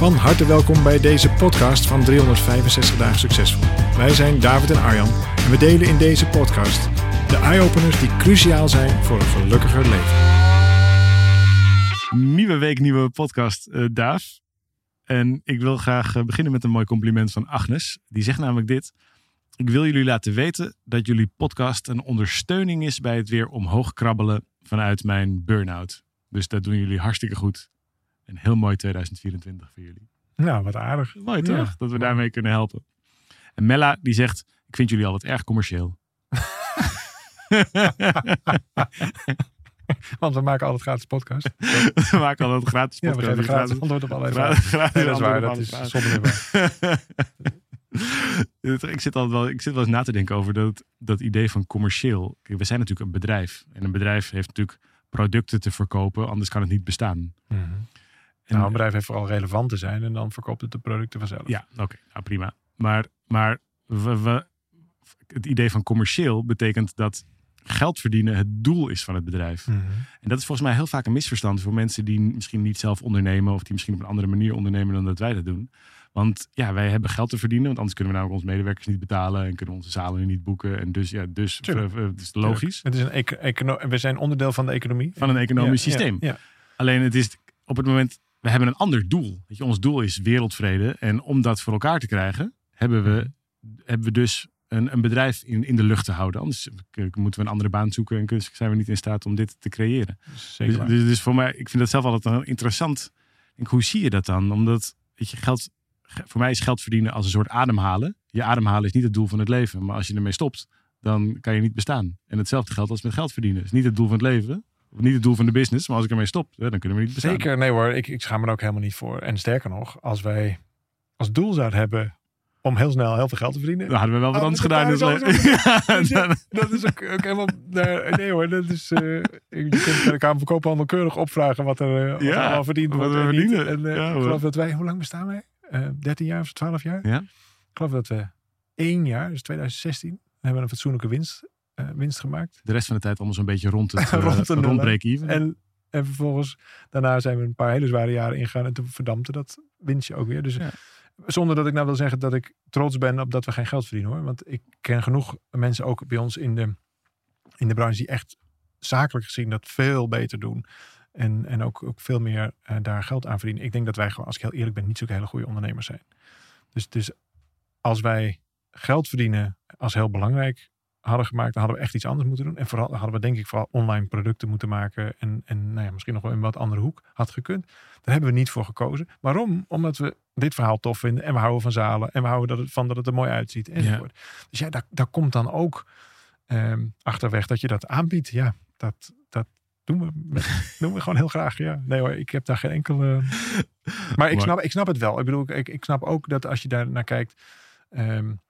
Van harte welkom bij deze podcast van 365 dagen succesvol. Wij zijn David en Arjan en we delen in deze podcast de eye-openers die cruciaal zijn voor een gelukkiger leven. Nieuwe week, nieuwe podcast, uh, Daaf. En ik wil graag eh, beginnen met een mooi compliment van Agnes. Die zegt namelijk dit. Ik wil jullie laten weten dat jullie podcast een ondersteuning is bij het weer omhoog krabbelen vanuit mijn burn-out. Dus dat doen jullie hartstikke goed. Een heel mooi 2024 voor jullie. Nou, wat aardig. Mooi toch? Ja. Dat we daarmee kunnen helpen. En Mella die zegt, ik vind jullie al wat erg commercieel. Want we maken altijd gratis podcast. we maken altijd gratis podcast. Ja, we geven gratis antwoord op alle vragen. Gratis dat is waar, dat is zonder ik zit altijd wel, ik zit wel eens na te denken over dat, dat idee van commercieel. Kijk, we zijn natuurlijk een bedrijf. En een bedrijf heeft natuurlijk producten te verkopen, anders kan het niet bestaan. Mm -hmm. Nou, een bedrijf heeft vooral relevant te zijn en dan verkoopt het de producten vanzelf. Ja, oké, nou prima. Maar, maar we, we, het idee van commercieel betekent dat geld verdienen het doel is van het bedrijf. Mm -hmm. En dat is volgens mij heel vaak een misverstand voor mensen die misschien niet zelf ondernemen of die misschien op een andere manier ondernemen dan dat wij dat doen. Want ja, wij hebben geld te verdienen, want anders kunnen we namelijk onze medewerkers niet betalen en kunnen onze zalen niet boeken. En dus ja, dus uh, het is logisch. Het is een we zijn onderdeel van de economie. Van een economisch ja, systeem. Ja, ja. Alleen het is op het moment, we hebben een ander doel. Weet je, ons doel is wereldvrede. En om dat voor elkaar te krijgen, hebben we, hebben we dus een, een bedrijf in, in de lucht te houden. Anders moeten we een andere baan zoeken en zijn we niet in staat om dit te creëren. Zeker dus, dus, dus voor mij, ik vind dat zelf altijd een interessant. Denk, hoe zie je dat dan? Omdat weet je, geld voor mij is geld verdienen als een soort ademhalen. Je ademhalen is niet het doel van het leven. Maar als je ermee stopt, dan kan je niet bestaan. En hetzelfde geldt als met geld verdienen. Het is niet het doel van het leven. Niet het doel van de business. Maar als ik ermee stop, dan kunnen we niet bestaan. Zeker, nee hoor. Ik, ik schaam me er ook helemaal niet voor. En sterker nog, als wij als doel zouden hebben om heel snel heel veel geld te verdienen. Dan hadden we wel wat anders gedaan. Ja, dat is ook, ook helemaal... Nee hoor, dat is... Uh, je kunt bij de Kamer van Koophandel keurig opvragen wat er, uh, ja, allemaal verdiend wat wordt. we en verdienen. En, uh, Ja, ik geloof dat wij... Hoe lang bestaan wij? Uh, 13 jaar of 12 jaar? Ja. Ik geloof dat we één jaar, dus 2016, hebben een fatsoenlijke winst, winst gemaakt. De rest van de tijd allemaal zo'n beetje rond het rond, uh, rond break-even. En, en vervolgens, daarna zijn we een paar hele zware jaren ingegaan en toen verdampte dat winstje ook weer. Dus ja. zonder dat ik nou wil zeggen dat ik trots ben op dat we geen geld verdienen hoor. Want ik ken genoeg mensen ook bij ons in de, in de branche die echt zakelijk gezien dat veel beter doen. En, en ook, ook veel meer uh, daar geld aan verdienen. Ik denk dat wij gewoon, als ik heel eerlijk ben, niet zo'n hele goede ondernemers zijn. Dus, dus als wij geld verdienen als heel belangrijk hadden gemaakt, dan hadden we echt iets anders moeten doen. En vooral hadden we denk ik vooral online producten moeten maken. En, en nou ja, misschien nog wel in een wat andere hoek had gekund. Daar hebben we niet voor gekozen. Waarom? Omdat we dit verhaal tof vinden. En we houden van zalen. En we houden dat het, van dat het er mooi uitziet. Enzovoort. Ja. Dus ja, daar, daar komt dan ook um, achterweg dat je dat aanbiedt. Ja, dat, dat, doen we, doen we gewoon heel graag. Ja. Nee hoor, ik heb daar geen enkele. Maar ik snap, ik snap het wel. Ik bedoel, ik, ik snap ook dat als je daar naar kijkt, um,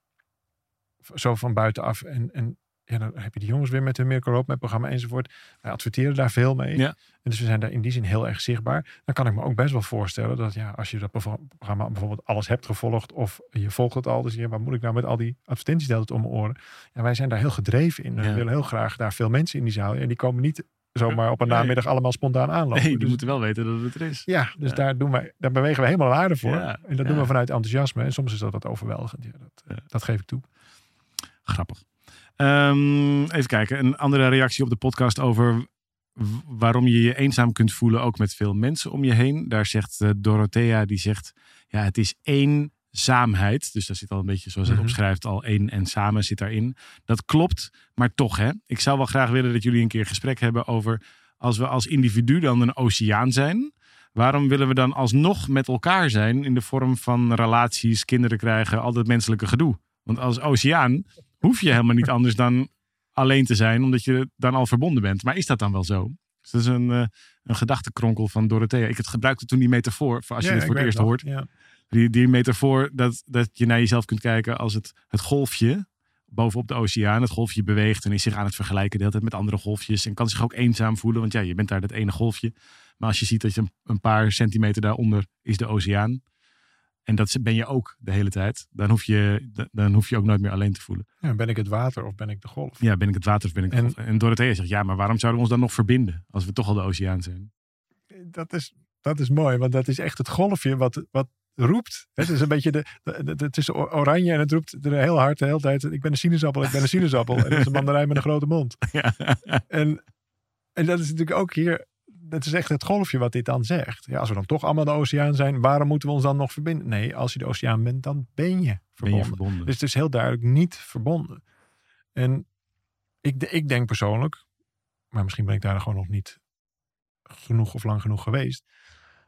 zo van buitenaf. En, en ja, dan heb je die jongens weer met hun Miracle Roadmap programma enzovoort. Wij adverteren daar veel mee. Ja. En dus we zijn daar in die zin heel erg zichtbaar. Dan kan ik me ook best wel voorstellen dat ja, als je dat programma bijvoorbeeld alles hebt gevolgd of je volgt het al, dus ja, waar moet ik nou met al die advertenties de hele tijd om mijn oren? Ja, wij zijn daar heel gedreven in. We Ja. willen heel graag daar veel mensen in die zaal. En die komen niet zomaar op een namiddag allemaal spontaan aanlopen. Nee, die Dus- moeten wel weten dat het er is. ja, dus Ja. Daar, doen wij, daar bewegen we helemaal naar aarde voor. Ja, En dat ja. doen we vanuit enthousiasme. En soms is dat wat overweldigend. Ja, dat, Ja. dat geef ik toe. Grappig. Ehm, even kijken. Een andere reactie op de podcast over waarom je je eenzaam kunt voelen, ook met veel mensen om je heen. Daar zegt eh, Dorothea, die zegt, ja, het is eenzaamheid. Dus daar zit al een beetje, zoals het Mhm. opschrijft, al één en samen zit daarin. Dat klopt, maar toch, hè. Ik zou wel graag willen dat jullie een keer gesprek hebben over, als we als individu dan een oceaan zijn, waarom willen we dan alsnog met elkaar zijn in de vorm van relaties, kinderen krijgen, al dat menselijke gedoe? Want als oceaan hoef je helemaal niet anders dan alleen te zijn, omdat je dan al verbonden bent. Maar is dat dan wel zo? Dus dat is een, uh, een gedachtenkronkel van Dorothea. Ik het gebruikte toen die metafoor, voor als je Ja, dit voor het eerst hoort. Ja. Die, die metafoor dat, dat je naar jezelf kunt kijken als het, het golfje bovenop de oceaan. Het golfje beweegt en is zich aan het vergelijken de hele tijd met andere golfjes. En kan zich ook eenzaam voelen, want ja, je bent daar dat ene golfje. Maar als je ziet dat je een, een paar centimeter daaronder is de oceaan. En dat ben je ook de hele tijd. Dan hoef je, dan hoef je ook nooit meer alleen te voelen. Ja, ben ik het water of ben ik de golf? Ja, ben ik het water of ben ik de En- golf? En Dorothea zegt, ja, maar waarom zouden we ons dan nog verbinden? Als we toch al de oceaan zijn. Dat is, dat is mooi, want dat is echt het golfje wat, wat roept. Het is een beetje de, de, de- het is oranje en het roept er heel hard de hele tijd. Ik ben een sinaasappel, ik ben een sinaasappel. en dat is een mandarijn met een grote mond. Ja. En, en dat is natuurlijk ook hier, dat is echt het golfje wat dit dan zegt. Ja, als we dan toch allemaal de oceaan zijn, waarom moeten we ons dan nog verbinden? Nee, als je de oceaan bent, dan ben je Ben verbonden. je verbonden? Dus het is heel duidelijk niet verbonden. En ik, ik denk persoonlijk, maar misschien ben ik daar gewoon nog niet genoeg of lang genoeg geweest.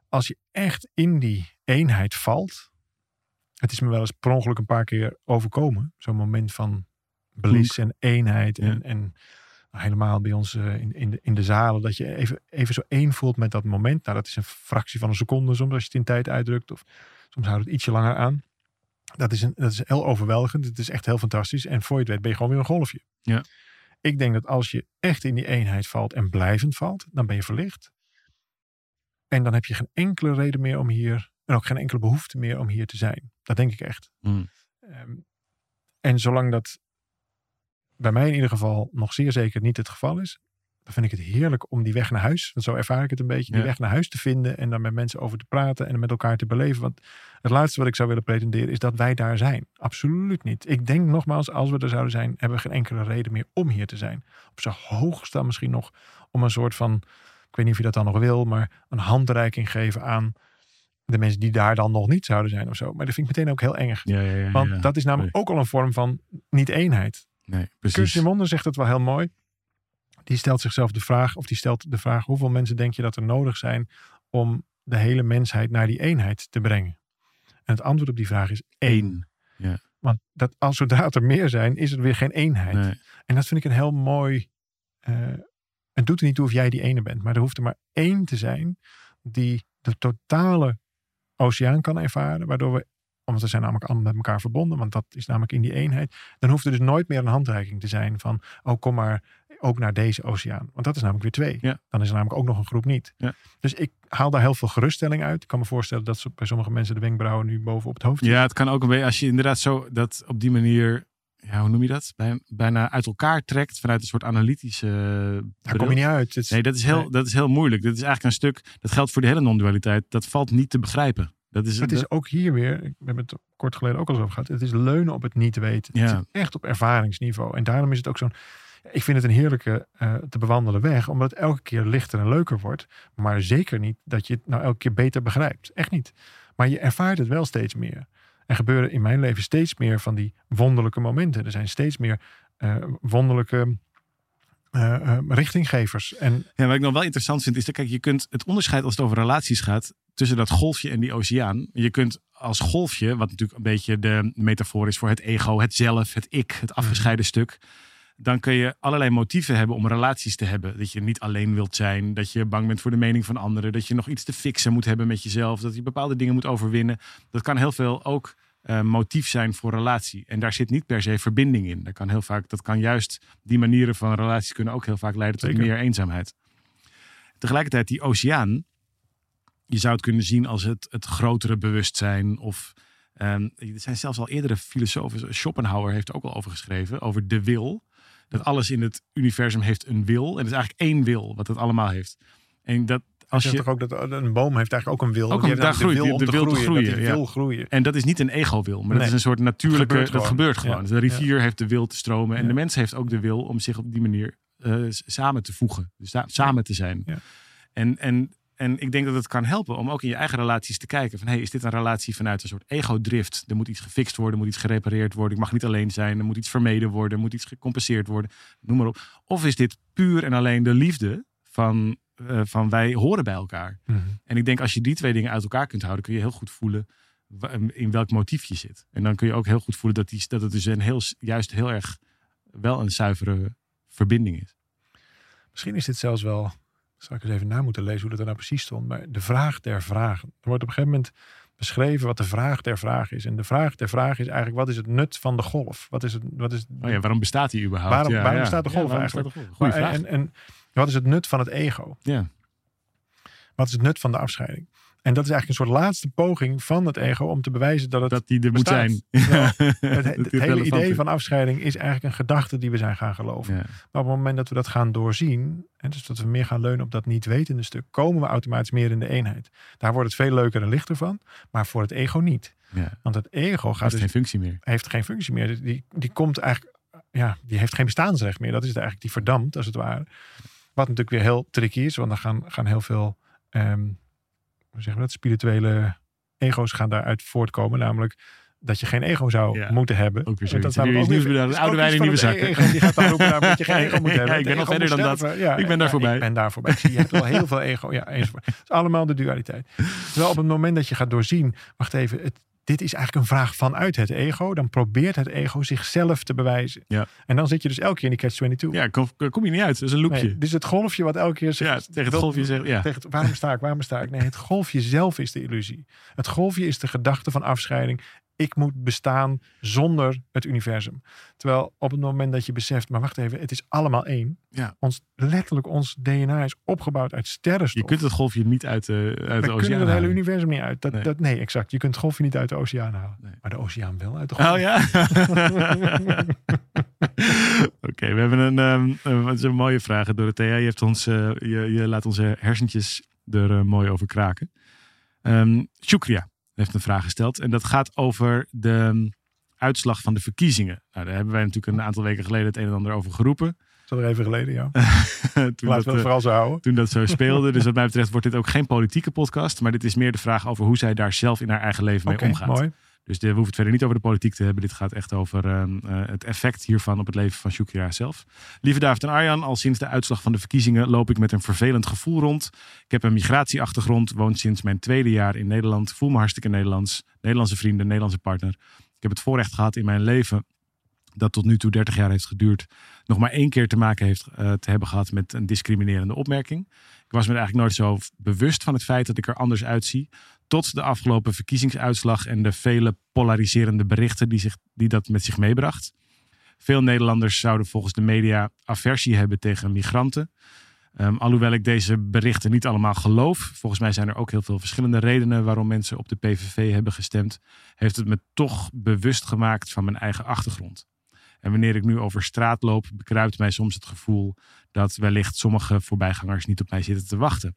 Als je echt in die eenheid valt. Het is me wel eens per ongeluk een paar keer overkomen. Zo'n moment van bliss en eenheid. En, Ja. en helemaal bij ons eh, in, in, de, in de zalen. Dat je even, even zo één voelt met dat moment. Nou, dat is een fractie van een seconde soms als je het in tijd uitdrukt. Of soms houdt het ietsje langer aan. Dat is, een, dat is heel overweldigend. Het is echt heel fantastisch. En voor je het weet ben je gewoon weer een golfje. Ja. Ik denk dat als je echt in die eenheid valt en blijvend valt, dan ben je verlicht. En dan heb je geen enkele reden meer om hier, en ook geen enkele behoefte meer om hier te zijn. Dat denk ik echt. Hmm. Ehm, en zolang dat bij mij in ieder geval nog zeer zeker niet het geval is, dan vind ik het heerlijk om die weg naar huis, want zo ervaar ik het een beetje, die weg naar huis te vinden en daar met mensen over te praten en met elkaar te beleven. Want het laatste wat ik zou willen pretenderen is dat wij daar zijn. Absoluut niet. Ik denk nogmaals, als we er zouden zijn, hebben we geen enkele reden meer om hier te zijn. Op zijn hoogst dan misschien nog om een soort van, ik weet niet of je dat dan nog wil, maar een handreiking geven aan de mensen die daar dan nog niet zouden zijn of zo. Maar dat vind ik meteen ook heel eng. Ja, ja, ja. Want dat is namelijk ook al een vorm van niet-eenheid. Nee, Kurt precies. Zegt het wel heel mooi. Die stelt zichzelf de vraag, of die stelt de vraag: hoeveel mensen denk je dat er nodig zijn om de hele mensheid naar die eenheid te brengen? En het antwoord op die vraag is één. Eén. Want dat, als zodra het er meer zijn, is er weer geen eenheid. Nee. En dat vind ik een heel mooi. eh, het doet er niet toe of jij die ene bent, maar er hoeft er maar één te zijn die de totale oceaan kan ervaren, waardoor we, omdat we zijn namelijk allemaal met elkaar verbonden, want dat is namelijk in die eenheid, dan hoeft er dus nooit meer een handreiking te zijn van, oh kom maar ook naar deze oceaan. Want dat is namelijk weer twee. Ja. Dan is er namelijk ook nog een groep niet. Ja. Dus ik haal daar heel veel geruststelling uit. Ik kan me voorstellen dat bij sommige mensen de wenkbrauwen nu boven op het hoofd Ja, het kan ook een beetje, als je inderdaad zo dat op die manier, ja, hoe noem je dat? Bij, bijna uit elkaar trekt vanuit een soort analytische. Daar kom je niet uit. Is- Nee, dat is, heel, Nee. dat is heel moeilijk. Dat is eigenlijk een stuk, dat geldt voor de hele non-dualiteit. Dat valt niet te begrijpen. Dat is, Het is ook hier weer, ik we hebben het kort geleden ook al eens over gehad. Het is leunen op het niet weten. Het Ja. zit echt op ervaringsniveau. En daarom is het ook zo'n. Ik vind het een heerlijke eh, te bewandelen weg, omdat het elke keer lichter en leuker wordt. Maar zeker niet dat je het nou elke keer beter begrijpt. Echt niet. Maar je ervaart het wel steeds meer. Er gebeuren in mijn leven steeds meer van die wonderlijke momenten. Er zijn steeds meer eh, wonderlijke eh, eh, richtinggevers. En Ja, wat ik nog wel interessant vind, is dat kijk, je kunt het onderscheid als het over relaties gaat tussen dat golfje en die oceaan. Je kunt als golfje, wat natuurlijk een beetje de metafoor is voor het ego, het zelf, het ik, het afgescheiden stuk. Dan kun je allerlei motieven hebben om relaties te hebben. Dat je niet alleen wilt zijn, dat je bang bent voor de mening van anderen, dat je nog iets te fixen moet hebben met jezelf, dat je bepaalde dingen moet overwinnen. Dat kan heel veel ook eh, motief zijn voor relatie. En daar zit niet per se verbinding in. Dat kan heel vaak, dat kan juist die manieren van relaties kunnen ook heel vaak leiden tot Zeker. meer eenzaamheid. Tegelijkertijd die oceaan, je zou het kunnen zien als het, het grotere bewustzijn. Of ehm, er zijn zelfs al eerdere filosofen, Schopenhauer heeft er ook al over geschreven, over de wil. Dat alles in het universum heeft een wil. En het is eigenlijk één wil wat het allemaal heeft. En dat als je je, toch ook dat een boom heeft eigenlijk ook een wil. Ook een- daar groeit de wil te groeien, dat die ja. wil groeien. En dat is niet een ego-wil, maar dat is een soort natuurlijke. gebeurt Dat gebeurt gewoon. Ja. Dus de rivier heeft de wil te stromen. En de mens heeft ook de wil om zich op die manier eh, samen te voegen. Dus sa- samen te zijn. Ja. En, en, en ik denk dat het kan helpen om ook in je eigen relaties te kijken. Van hey, is dit een relatie vanuit een soort ego-drift? Er moet iets gefixt worden, er moet iets gerepareerd worden. Ik mag niet alleen zijn, er moet iets vermeden worden, er moet iets gecompenseerd worden. Noem maar op. Of is dit puur en alleen de liefde van, eh, van wij horen bij elkaar? Mhm. En ik denk als je die twee dingen uit elkaar kunt houden, kun je heel goed voelen wa- in welk motief je zit. En dan kun je ook heel goed voelen dat, die, dat het dus een heel, juist heel erg wel een zuivere verbinding is. Misschien is dit zelfs wel Zal ik eens even na moeten lezen hoe dat er nou precies stond. Maar de vraag der vragen. Er wordt op een gegeven moment beschreven wat de vraag der vraag is. En de vraag der vraag is eigenlijk wat is het nut van de golf? Wat is het, wat is, Oh ja, waarom bestaat die überhaupt? Waarom- Ja, waarom ja. bestaat de golf eigenlijk? bestaat de golf? Goeie Maar- vraag. en, en wat is het nut van het ego? ja. Wat is het nut van de afscheiding? En dat is eigenlijk een soort laatste poging van het ego om te bewijzen dat het dat die er moet bestaat. zijn. Ja. Het, hele idee is. van afscheiding is eigenlijk een gedachte die we zijn gaan geloven. Ja. Maar op het moment dat we dat gaan doorzien, en dus dat we meer gaan leunen op dat niet wetende stuk, komen we automatisch meer in de eenheid. Daar wordt het veel leuker en lichter van, maar voor het ego niet. Ja. Want het ego gaat Heeft dus, geen functie meer. heeft geen functie meer. Die, die komt eigenlijk, ja, die heeft geen bestaansrecht meer. Dat is het eigenlijk, die verdampt als het ware. Wat natuurlijk weer heel tricky is, want dan gaan, gaan heel veel, ehm, hoe zeggen we dat, spirituele ego's gaan daaruit voortkomen. Namelijk dat je geen ego zou Ja. moeten hebben. Ook weer dat zoiets. is namelijk weer- de oude wijn in nieuwe zakken. ego. Die gaat dan roepen namelijk dat je geen ego moet Ja, hebben. ik ben ego verder moet dan dat. Ja, Ik ben daar ja, voorbij. Ik ben daar voorbij. Zie, je hebt wel heel veel ego. Ja, enzovoort. Het is allemaal de dualiteit. Terwijl op het moment dat je gaat doorzien, wacht even, het, dit is eigenlijk een vraag vanuit het ego. Dan probeert het ego zichzelf te bewijzen. Ja. En dan zit je dus elke keer in die catch-22. Ja, kom, kom je niet uit. Dat is een loopje. Nee, dus het golfje wat elke keer zegt, ja, tegen het golfje zeggen. Ja. tegen waarom sta ik, waarom sta ik? Nee, het golfje zelf is de illusie. Het golfje is de gedachte van afscheiding. Ik moet bestaan zonder het universum. Terwijl op het moment dat je beseft, maar wacht even, het is allemaal één. Ja. Ons, letterlijk, ons DNA is opgebouwd uit sterrenstof. Je kunt het golfje niet uit de, uit We de kunnen oceaan het hele halen. universum niet uit. Dat, Nee. dat, nee, exact. Je kunt het golfje niet uit de oceaan halen. Nee. Maar de oceaan wel uit de golf. Oh ja? Oké, we hebben een, is een mooie vraag, Dorothea. Je, hebt ons, eh, je, je laat onze hersentjes er eh, mooi over kraken. Shukria heeft een vraag gesteld. En dat gaat over de ehm, uitslag van de verkiezingen. Nou, daar hebben wij natuurlijk een aantal weken geleden het een en ander over geroepen. Dat is al even geleden, ja. Toen Laten dat, we het eh, vooral zo houden. toen dat zo speelde. Dus wat mij betreft wordt dit ook geen politieke podcast. Maar dit is meer de vraag over hoe zij daar zelf in haar eigen leven mee Oké, omgaat. mooi. Dus de, we hoeven het verder niet over de politiek te hebben. Dit gaat echt over ehm, eh, het effect hiervan op het leven van Shukira zelf. Lieve David en Arjan, al sinds de uitslag van de verkiezingen loop ik met een vervelend gevoel rond. Ik heb een migratieachtergrond, woon sinds mijn tweede jaar in Nederland, voel me hartstikke Nederlands. Nederlandse vrienden, Nederlandse partner. Ik heb het voorrecht gehad in mijn leven, dat tot nu toe 30 jaar heeft geduurd, nog maar één keer te maken heeft eh, te hebben gehad met een discriminerende opmerking. Ik was me eigenlijk nooit zo bewust van het feit dat ik er anders uitzie. Tot de afgelopen verkiezingsuitslag en de vele polariserende berichten die, zich, die dat met zich meebracht. Veel Nederlanders zouden volgens de media aversie hebben tegen migranten. Ehm, alhoewel ik deze berichten niet allemaal geloof. Volgens mij zijn er ook heel veel verschillende redenen waarom mensen op de PVV hebben gestemd. Heeft het me toch bewust gemaakt van mijn eigen achtergrond. En wanneer ik nu over straat loop, bekruipt mij soms het gevoel dat wellicht sommige voorbijgangers niet op mij zitten te wachten.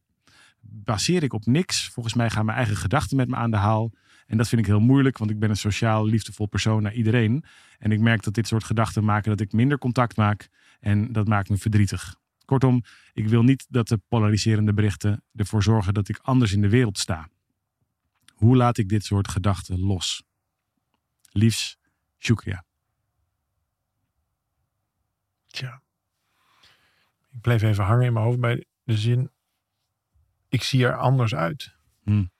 Baseer ik op niks. Volgens mij gaan mijn eigen gedachten met me aan de haal. En dat vind ik heel moeilijk, want ik ben een sociaal, liefdevol persoon naar iedereen. En ik merk dat dit soort gedachten maken dat ik minder contact maak. En dat maakt me verdrietig. Kortom, ik wil niet dat de polariserende berichten ervoor zorgen dat ik anders in de wereld sta. Hoe laat ik dit soort gedachten los? Liefs, Shukria. Tja. Ik bleef even hangen in mijn hoofd bij de zin. Ik zie er anders uit. Hmm.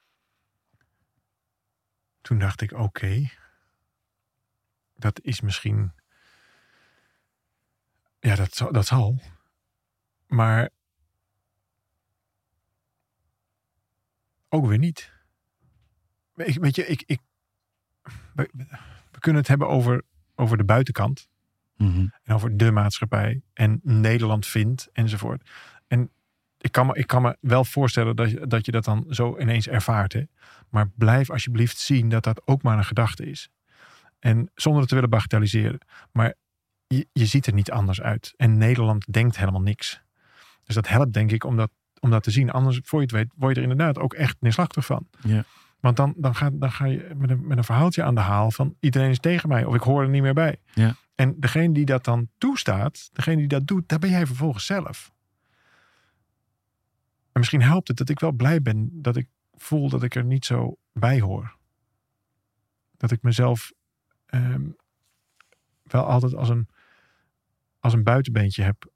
Toen dacht ik, oké. dat is misschien. Ja, dat, zal- dat zal. Maar. Ook weer niet. Ik, weet je, ik. ik we, we kunnen het hebben over, over de buitenkant Mhm. en over de maatschappij en Nederland vindt enzovoort. En ik kan me, ik kan me wel voorstellen dat je, dat je dat dan zo ineens ervaart. Hè? Maar blijf alsjeblieft zien dat dat ook maar een gedachte is. En zonder het te willen bagatelliseren. Maar je, je ziet er niet anders uit. En Nederland denkt helemaal niks. Dus dat helpt denk ik om dat, om dat te zien. Anders, voor je het weet, word je er inderdaad ook echt neerslachtig van. Ja. Want dan, dan, ga, dan ga je met een, met een verhaaltje aan de haal van iedereen is tegen mij. Of ik hoor er niet meer bij. Ja. En degene die dat dan toestaat, degene die dat doet, daar ben jij vervolgens zelf. En misschien helpt het dat ik wel blij ben dat ik voel dat ik er niet zo bij hoor. Dat ik mezelf ehm, wel altijd als een, als een buitenbeentje heb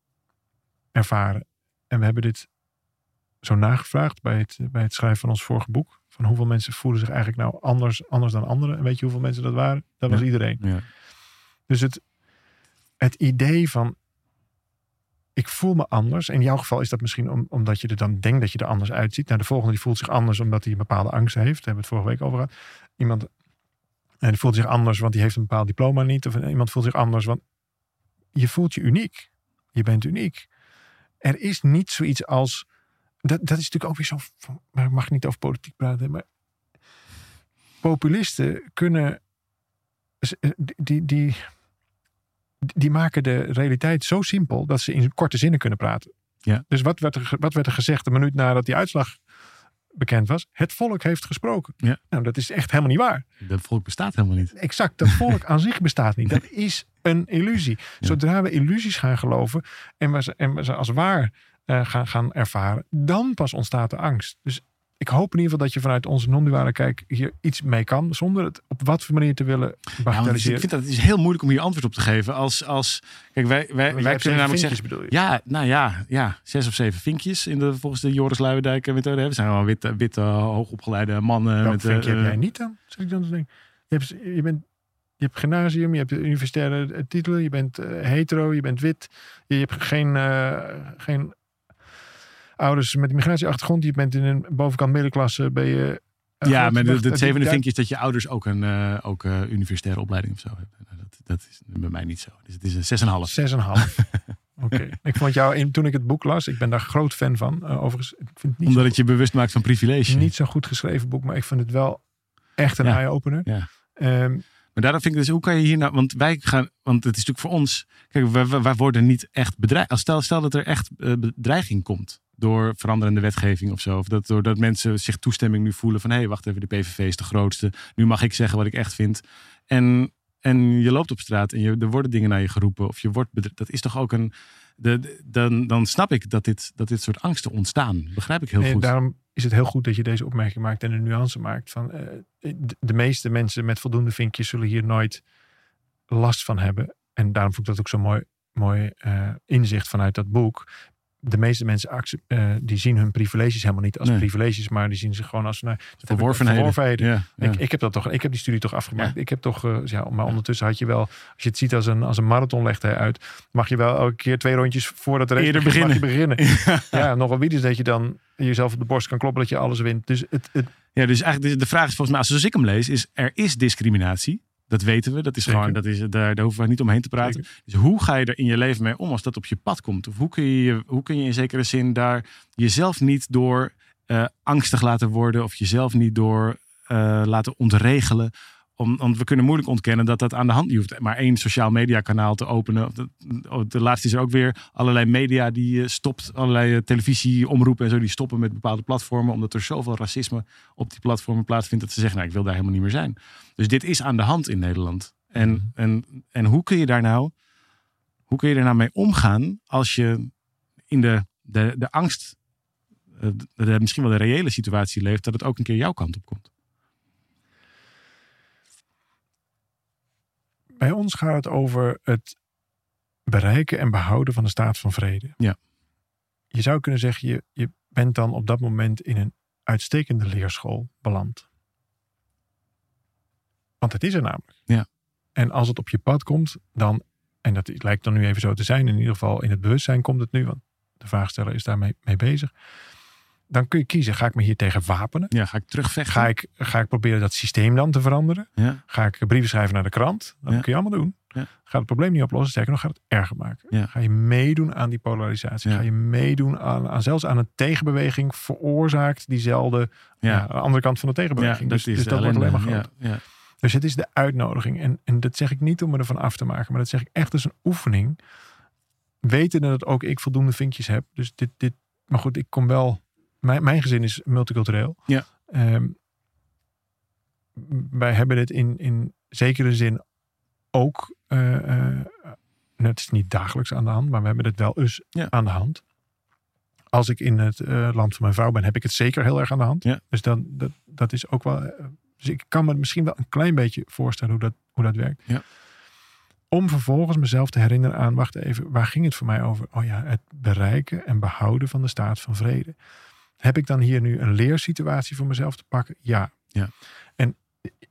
ervaren. En we hebben dit zo nagevraagd bij het, bij het schrijven van ons vorige boek. Van hoeveel mensen voelen zich eigenlijk nou anders, anders dan anderen. En weet je hoeveel mensen dat waren? Dat was Ja. iedereen. Ja. Dus het, het idee van ik voel me anders. In jouw geval is dat misschien om, omdat je er dan denkt dat je er anders uitziet. Nou, de volgende die voelt zich anders omdat hij een bepaalde angst heeft. Daar hebben we het vorige week over gehad. Iemand en die voelt zich anders, want die heeft een bepaald diploma niet. Of iemand voelt zich anders, want je voelt je uniek. Je bent uniek. Er is niet zoiets als. Dat, dat is natuurlijk ook weer zo. Maar ik mag niet over politiek praten. Maar populisten kunnen. Eh, die, die, die maken de realiteit zo simpel dat ze in korte zinnen kunnen praten. Ja. Dus wat werd, er, wat werd er gezegd een minuut nadat die uitslag bekend was? Het volk heeft gesproken. Ja. Nou, dat is echt helemaal niet waar. Dat volk bestaat helemaal niet. Exact, dat volk aan zich bestaat niet. Dat is een illusie. Zodra we illusies gaan geloven en we ze, en we ze als waar uh, gaan, gaan ervaren, dan pas ontstaat de angst. Dus ik hoop in ieder geval dat je vanuit onze non-duale kijk hier iets mee kan, zonder het op wat voor manier te willen bagatelliseren. ik vind dat het is heel moeilijk om hier antwoord op te geven. Als, als kijk, wij, wij, wij kunnen namelijk zeggen, bedoel je? ja, nou ja, ja, zes of zeven vinkjes in de volgens de Joris Luijendijk methode. We zijn gewoon witte, witte hoogopgeleide mannen. Welk met, vinkje uh, heb jij niet dan? Zal ik dan eens denken? Je, hebt, je bent je hebt gymnasium, je hebt de universitaire titel, je bent uh, hetero, je bent wit, je hebt geen, uh, geen ouders met een migratieachtergrond. Je bent in een bovenkant middenklasse, ben je... Uh, ja, maar het zevende vinkje is dat je ouders ook een uh, ook, uh, universitaire opleiding of zo hebben. Nou, dat, dat is bij mij niet zo. Dus het is een 6,5. 6,5. Oké. Okay. Ik vond jou, in, toen ik het boek las, ik ben daar groot fan van. overigens, ik vind het niet Omdat het je bewust maakt van privilege. Niet zo goed geschreven boek, maar ik vind het wel echt een ja. eye-opener. Ja. Um, maar daarom vind ik dus, hoe kan je hier nou, want wij gaan, want het is natuurlijk voor ons, kijk, wij, wij worden niet echt bedreigd. Stel, stel dat er echt uh, bedreiging komt door veranderende wetgeving of zo. Of dat, doordat mensen zich toestemming nu voelen van, hé, hey, wacht even, de PVV is de grootste. Nu mag ik zeggen wat ik echt vind. En, en je loopt op straat en je, er worden dingen naar je geroepen. Of je wordt. Dat is toch ook een, de, de, dan, dan snap ik dat dit, dat dit soort angsten ontstaan. Begrijp ik heel en goed. Daarom is het heel goed dat je deze opmerking maakt en een nuance maakt. Van, uh, de, de meeste mensen met voldoende vinkjes zullen hier nooit last van hebben. En daarom vond ik dat ook zo mooi, mooi uh, inzicht vanuit dat boek. De meeste mensen uh, die zien hun privileges helemaal niet als Nee. privileges, maar die zien ze gewoon als nou, Verworvenheden. verworvenheden. Ja, ja. Ik, ik heb dat toch, ik heb die studie toch afgemaakt. Ja. Ik heb toch, uh, ja, maar ondertussen had je wel, als je het ziet als een, als een marathon legt hij uit, mag je wel elke keer twee rondjes voordat de race Eerder begint, mag je beginnen. beginnen. Ja, nogal wie is dat je dan jezelf op de borst kan kloppen dat je alles wint. Dus het, het Ja, dus eigenlijk de, de vraag is volgens mij, zoals ik hem lees, is er is discriminatie. Dat weten we. Dat is Zeker. gewoon, dat is, daar, daar hoeven we niet omheen te praten. Dus hoe ga je er in je leven mee om als dat op je pad komt? Of hoe kun je, hoe kun je in zekere zin daar jezelf niet door eh, angstig laten worden of jezelf niet door eh, laten ontregelen? Om, want we kunnen moeilijk ontkennen dat dat aan de hand. Je hoeft maar één sociaal media kanaal te openen. De, laatste is er ook weer allerlei media die eh, stopt. Allerlei eh, televisieomroepen en zo die stoppen met bepaalde platformen. Omdat er zoveel racisme op die platformen plaatsvindt. Dat ze zeggen, nou ik wil daar helemaal niet meer zijn. Dus dit is aan de hand in Nederland. En, Mhm. en, en hoe kun je daar nou, hoe kun je er nou mee omgaan als je in de, de, de angst, eh, de, de- misschien wel de reële situatie leeft, dat het ook een keer jouw kant op komt? Bij ons gaat het over het bereiken en behouden van de staat van vrede. Ja. Je zou kunnen zeggen, je, je bent dan op dat moment in een uitstekende leerschool beland. Want het is er namelijk. Ja. En als het op je pad komt, dan, en dat lijkt dan nu even zo te zijn, in ieder geval in het bewustzijn komt het nu, want de vraagsteller is daarmee mee bezig. Dan kun je kiezen, ga ik me hier tegen wapenen? Ja, ga ik terugvechten? Ga ik, ga ik proberen dat systeem dan te veranderen? Ja, Ga ik brieven schrijven naar de krant? Dat Ja. kun je allemaal doen. Ja. Gaat het probleem niet oplossen. Sterker nog, gaat het erger maken. Ga je meedoen aan die polarisatie. Ga je meedoen aan, aan zelfs aan een tegenbeweging veroorzaakt diezelfde ja. andere kant van de tegenbeweging. dus is dus dat wordt alleen maar groter. Dus het is de uitnodiging. En, en dat zeg ik niet om me ervan af te maken. Maar dat zeg ik echt als een oefening. Weten dat ook ik voldoende vinkjes heb. Dus dit, dit maar goed, ik kom wel... Mijn, mijn gezin is multicultureel. Ja. Ehm, wij hebben het in, in zekere zin ook... nou, het is niet dagelijks aan de hand. Maar we hebben het wel eens Ja. aan de hand. Als ik in het eh, land van mijn vrouw ben, heb ik het zeker heel erg aan de hand. Ja. Dus dan, dat, dat is ook wel... dus ik kan me misschien wel een klein beetje voorstellen hoe dat, hoe dat werkt. Ja. Om vervolgens mezelf te herinneren aan, wacht even, waar ging het voor mij over? Oh ja, het bereiken en behouden van de staat van vrede. Heb ik dan hier nu een leersituatie voor mezelf te pakken? Ja. Ja. En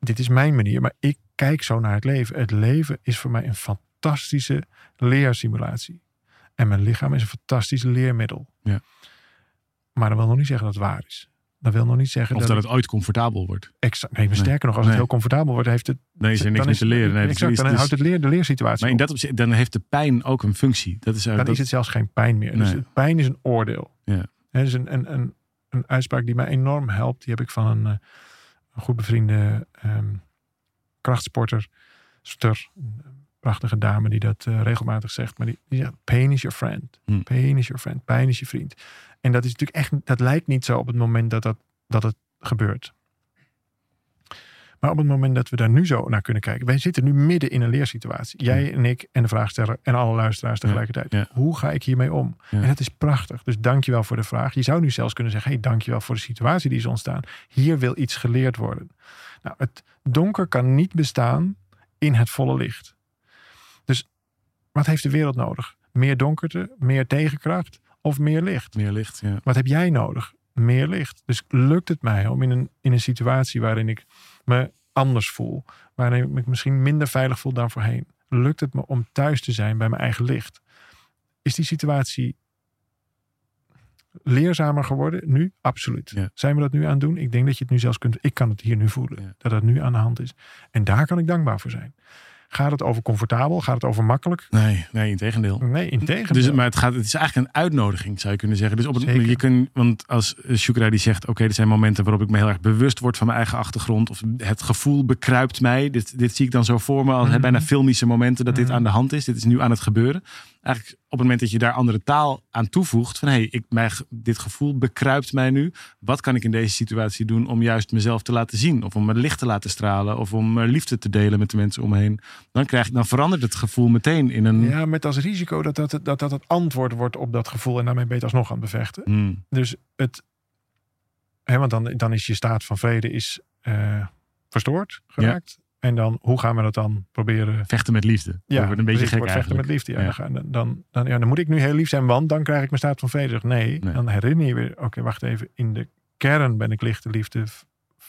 dit is mijn manier, maar ik kijk zo naar het leven. Het leven is voor mij een fantastische leersimulatie. En mijn lichaam is een fantastisch leermiddel. Ja. Maar dat wil nog niet zeggen dat het waar is. Dat wil nog niet zeggen Of dat, dat het ooit comfortabel wordt. exact. Nee, maar Nee. sterker nog, als Nee. het heel comfortabel wordt, heeft het. Nee, is er niks meer is te leren. Nee, exact, dan Dus- houdt het leer, de leersituatie. maar in dat opzicht, dan heeft de pijn ook een functie. Dat is, dan dat, is het zelfs geen pijn meer. Dus pijn is een oordeel. Ja. Hè, dus een, een, een, een uitspraak die mij enorm helpt. Die heb ik van een, eh, een goed bevriende ehm, krachtsporter. Ster, een prachtige dame die dat eh, regelmatig zegt. Maar die, die zegt, pain is your friend. Hm. Pain is your friend. Pijn is je vriend. En dat is natuurlijk echt, dat lijkt niet zo op het moment dat, dat, dat het gebeurt. Maar op het moment dat we daar nu zo naar kunnen kijken. Wij zitten nu midden in een leersituatie. Jij en ik en de vraagsteller en alle luisteraars tegelijkertijd. ja. Hoe ga ik hiermee om? Ja. En dat is prachtig. Dus dankjewel voor de vraag. Je zou nu zelfs kunnen zeggen. Hey, dankjewel voor de situatie die is ontstaan. Hier wil iets geleerd worden. Nou, het donker kan niet bestaan in het volle licht. Dus wat heeft de wereld nodig? Meer donkerte, meer tegenkracht of meer licht? meer licht. Ja. Wat heb jij nodig? Meer licht. Dus lukt het mij om in een, in een situatie waarin ik me anders voel, waarin ik me misschien minder veilig voel dan voorheen, lukt het me om thuis te zijn bij mijn eigen licht? Is die situatie leerzamer geworden nu? Absoluut. Ja. Zijn we dat nu aan het doen? Ik denk dat je het nu zelfs kunt. Ik kan het hier nu voelen. Ja. Dat het nu aan de hand is. En daar kan ik dankbaar voor zijn. Gaat het over comfortabel? Gaat het over makkelijk? Nee, nee, in tegendeel. Nee, in tegendeel. Dus, maar het, gaat, het is eigenlijk een uitnodiging, zou je kunnen zeggen. Dus op het, Zeker. je kunt, want als Shukra die zegt, oké, er zijn momenten waarop ik me heel erg bewust word van mijn eigen achtergrond. Of het gevoel bekruipt mij. Dit, dit zie ik dan zo voor me als Mhm. bijna filmische momenten dat dit Mhm. aan de hand is. Dit is nu aan het gebeuren. Eigenlijk op het moment dat je daar andere taal aan toevoegt. Van hé, hey, ik, mij, dit gevoel bekruipt mij nu. Wat kan ik in deze situatie doen om juist mezelf te laten zien? Of om mijn licht te laten stralen? Of om eh, liefde te delen met de mensen om me heen? Dan, krijg, dan verandert het gevoel meteen in een... Ja, met als risico dat dat, dat dat het antwoord wordt op dat gevoel en daarmee ben je het alsnog aan het bevechten. Hmm. Dus het, hè, want dan, dan is je staat van vrede is eh, verstoord geraakt. En dan, hoe gaan we dat dan proberen? Vechten met liefde. Ja, dat wordt een beetje gek wordt vechten eigenlijk. met liefde. Ja, Ja. Dan, dan, dan, ja, dan moet ik nu heel lief zijn, want dan krijg ik mijn staat van vrede. Zeg, Nee, Nee. dan herinner je weer, oké, wacht even. In de kern ben ik lichte liefde,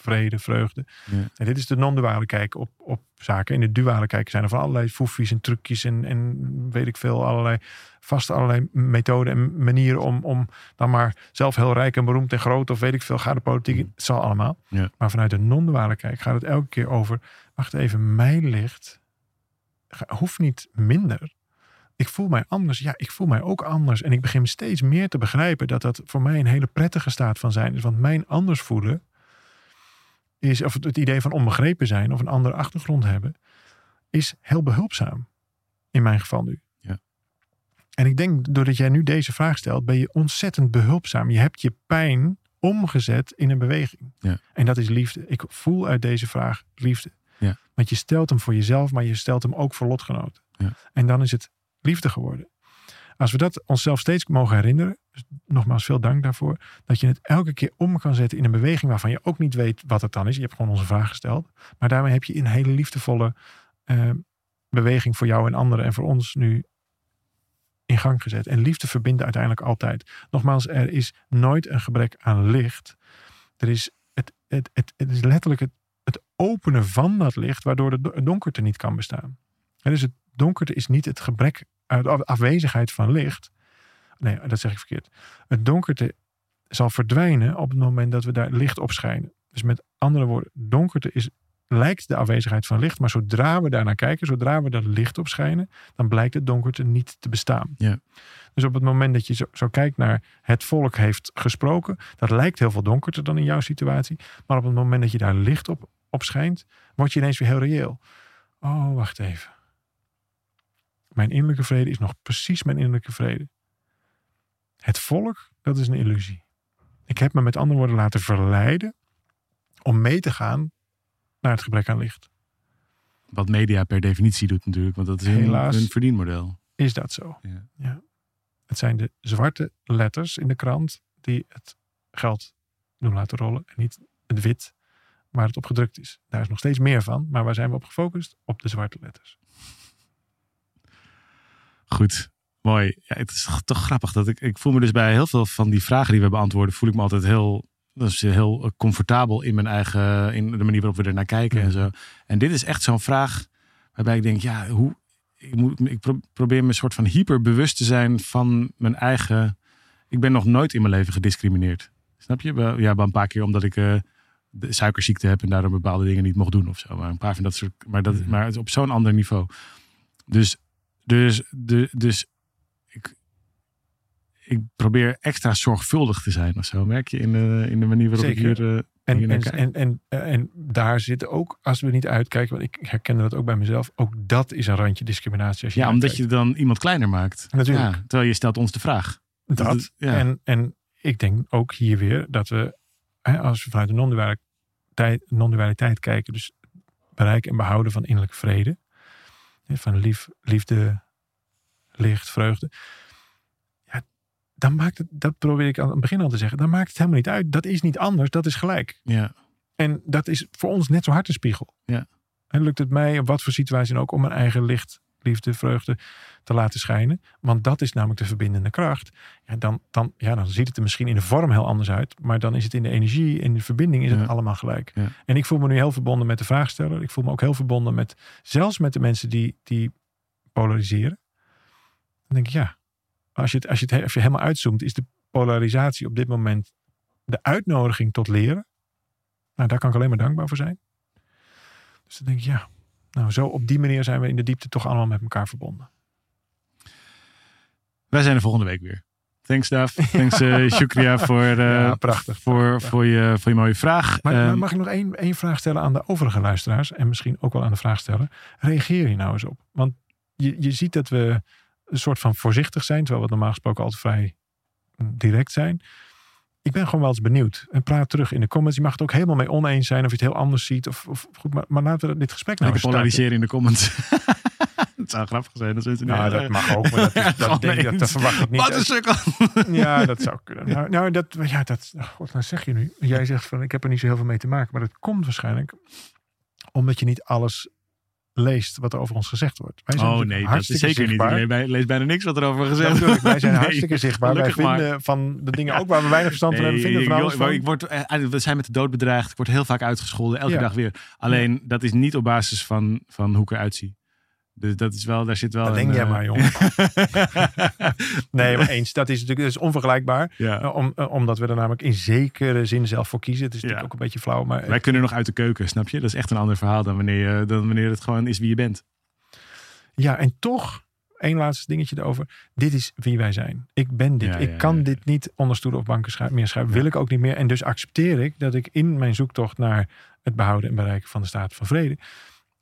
vrede, vreugde. Ja. En dit is de non-duale kijk op, op zaken. In de duale kijk zijn er van allerlei foefjes en trucjes en, en weet ik veel, allerlei vast allerlei methoden en manieren om, om dan maar zelf heel rijk en beroemd en groot of weet ik veel, ga de politiek in. Het zal allemaal. Ja. Maar vanuit de non-duale kijk gaat het elke keer over, wacht even, mijn licht hoeft niet minder. Ik voel mij anders. Ja, ik voel mij ook anders. En ik begin steeds meer te begrijpen dat dat voor mij een hele prettige staat van zijn is. Want mijn anders voelen is, of het, idee van onbegrepen zijn of een andere achtergrond hebben, is heel behulpzaam. In mijn geval nu. Ja. En ik denk, doordat jij nu deze vraag stelt, ben je ontzettend behulpzaam. Je hebt je pijn omgezet in een beweging. Ja. En dat is liefde. Ik voel uit deze vraag liefde. Ja. Want je stelt hem voor jezelf, maar je stelt hem ook voor lotgenoten. Ja. En dan is het liefde geworden. Als we dat onszelf steeds mogen herinneren, dus nogmaals veel dank daarvoor, dat je het elke keer om kan zetten in een beweging waarvan je ook niet weet wat het dan is. Je hebt gewoon onze vraag gesteld. Maar daarmee heb je een hele liefdevolle eh, beweging voor jou en anderen en voor ons nu in gang gezet. En liefde verbindt uiteindelijk altijd. Nogmaals, er is nooit een gebrek aan licht. Er is het, het, het, het is letterlijk het, het openen van dat licht, waardoor do- donkerte niet kan bestaan. En dus het donkerte is niet het gebrek, de afwezigheid van licht. Nee, dat zeg ik verkeerd. Het donkerte zal verdwijnen op het moment dat we daar licht op schijnen. Dus met andere woorden, donkerte is, lijkt de afwezigheid van licht, maar zodra we daarnaar kijken, zodra we dat licht op schijnen, dan blijkt het donkerte niet te bestaan. Ja. Dus op het moment dat je zo, zo kijkt naar het volk heeft gesproken, dat lijkt heel veel donkerder dan in jouw situatie. Maar op het moment dat je daar licht op, op schijnt, word je ineens weer heel reëel. Oh, wacht even. Mijn innerlijke vrede is nog precies mijn innerlijke vrede. Het volk, dat is een illusie. Ik heb me met andere woorden laten verleiden om mee te gaan naar het gebrek aan licht. Wat media per definitie doet natuurlijk. Want dat is Helaas. een verdienmodel. Is dat zo? Ja. Het zijn de zwarte letters in de krant die het geld doen laten rollen. En niet het wit waar het op gedrukt is. Daar is nog steeds meer van. Maar waar zijn we op gefocust? Op de zwarte letters. Goed, mooi. Ja, het is toch- toch grappig dat ik, ik voel me dus bij heel veel van die vragen die we beantwoorden, voel ik me altijd heel, dat is heel eh, comfortabel in mijn eigen, in de manier waarop we er naar kijken en Mhm. zo. En dit is echt zo'n vraag waarbij ik denk, ja, hoe, ik, moet, ik pro- probeer me een soort van hyperbewust te zijn van mijn eigen. Ik ben nog nooit in mijn leven gediscrimineerd. Snap je? Ja, een paar keer omdat ik eh, de suikerziekte heb en daardoor bepaalde dingen niet mocht doen of zo. Maar een paar van dat soort. Maar, dat, Mhm. maar op zo'n ander niveau. Dus, dus, de, dus ik, ik probeer extra zorgvuldig te zijn of zo. Merk je in de, in de manier waarop Zeker. ik hier. eh, En, en, en, en, en daar zitten ook, als we niet uitkijken, want ik herkende dat ook bij mezelf, ook dat is een randje discriminatie. Als je ja, omdat je dan iemand kleiner maakt. Natuurlijk. Ja, terwijl je stelt ons de vraag. dat. dat- ja. en, en ik denk ook hier weer dat we, hè, als we vanuit de non-dualiteit, non-dualiteit kijken, dus bereik en behouden van innerlijke vrede, van lief, liefde, licht, vreugde. Ja, dan maakt het, dat probeer ik aan het begin al te zeggen, dan maakt het helemaal niet uit. Dat is niet anders, dat is gelijk. Ja, En dat is voor ons net zo hard een spiegel. Ja. En lukt het mij, op wat voor situatie ook, om mijn eigen licht, liefde, vreugde te laten schijnen. Want dat is namelijk de verbindende kracht. Ja, dan, dan, ja, dan ziet het er misschien in de vorm heel anders uit. Maar dan is het in de energie, in de verbinding is Ja. het allemaal gelijk. Ja. En ik voel me nu heel verbonden met de vraagsteller. Ik voel me ook heel verbonden met, zelfs met de mensen die, die polariseren. Dan denk ik, ja, als je, het, als, je het, als je helemaal uitzoomt, is de polarisatie op dit moment de uitnodiging tot leren. Nou, daar kan ik alleen maar dankbaar voor zijn. Dus dan denk ik, ja, nou zo op die manier zijn we in de diepte toch allemaal met elkaar verbonden. wij zijn er volgende week weer. Thanks, Daf. Thanks, eh Shukriya, voor, eh, Ja, prachtig. voor, Prachtig. voor, je, voor je mooie vraag. Maar, Ehm, mag ik nog één, één vraag stellen aan de overige luisteraars en misschien ook wel aan de vraagsteller? Reageer hier nou eens op. Want je, je ziet dat we een soort van voorzichtig zijn, terwijl we normaal gesproken altijd vrij mm, direct zijn. Ik ben gewoon wel eens benieuwd. En praat terug in de comments. Je mag het ook helemaal mee oneens zijn of je het heel anders ziet. Of, of goed, maar, maar laten we dit gesprek nou eens polariseren in de comments. Het zou grappig zijn het nu- Nou, dat mag ook. Maar dat, is- dat, denk ik, dat, dat verwacht ik niet. Wat een sukkel. Ja, dat zou kunnen. Nou, nou dat, ja, dat, oh god, nou zeg je nu. Jij zegt van, ik heb er niet zo heel veel mee te maken. Maar dat komt waarschijnlijk omdat je niet alles leest wat er over ons gezegd wordt. Wij zijn Oh nee, dat is zeker niet. zichtbaar. Bij- lees bijna niks wat er over gezegd ik, wij zijn Nee, hartstikke zichtbaar. Wij maar. vinden van de dingen ook waar we weinig verstand van hebben, Nee, vinden van ik- alles maar van. ik word, eh, we zijn met de dood bedreigd. Ik word heel vaak uitgescholden, elke Ja. dag weer. Alleen, dat is niet op basis van, van hoe ik eruit zie. Dus dat is wel, daar zit wel Dat een, denk jij eh, maar, jongen. Nee, maar eens. Dat is natuurlijk dat is onvergelijkbaar. ja. Eh, Om, eh, omdat we er namelijk in zekere zin zelf voor kiezen. Het is natuurlijk Ja. ook een beetje flauw. Maar Wij kunnen nog uit de keuken, snap je? Dat is echt een ander verhaal dan wanneer, dan wanneer het gewoon is wie je bent. Ja, en toch, één laatste dingetje erover. Dit is wie wij zijn. Ik ben dit. Ja, ik ja, kan ja. dit niet onder stoelen of banken meer schrijven. Wil ik ook niet meer. En dus accepteer ik dat ik in mijn zoektocht naar het behouden en bereiken van de staat van vrede.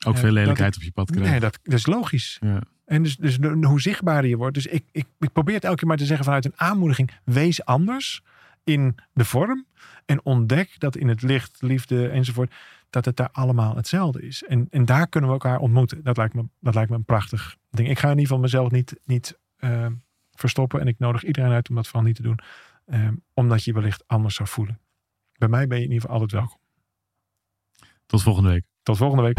Ook Ja, veel lelijkheid op je pad krijgen. Nee, dat, dat is logisch. Ja. En dus, dus hoe zichtbaarder je wordt. Dus ik, ik, ik probeer het elke keer maar te zeggen vanuit een aanmoediging. Wees anders in de vorm. En ontdek dat in het licht, liefde enzovoort. Dat het daar allemaal hetzelfde is. En, en daar kunnen we elkaar ontmoeten. Dat lijkt me, dat lijkt me een prachtig ding. Ik ga in ieder geval mezelf niet, niet eh, verstoppen. En ik nodig iedereen uit om dat vooral niet te doen. eh, omdat je wellicht anders zou voelen. Bij mij ben je in ieder geval altijd welkom. Tot volgende week. Tot volgende week.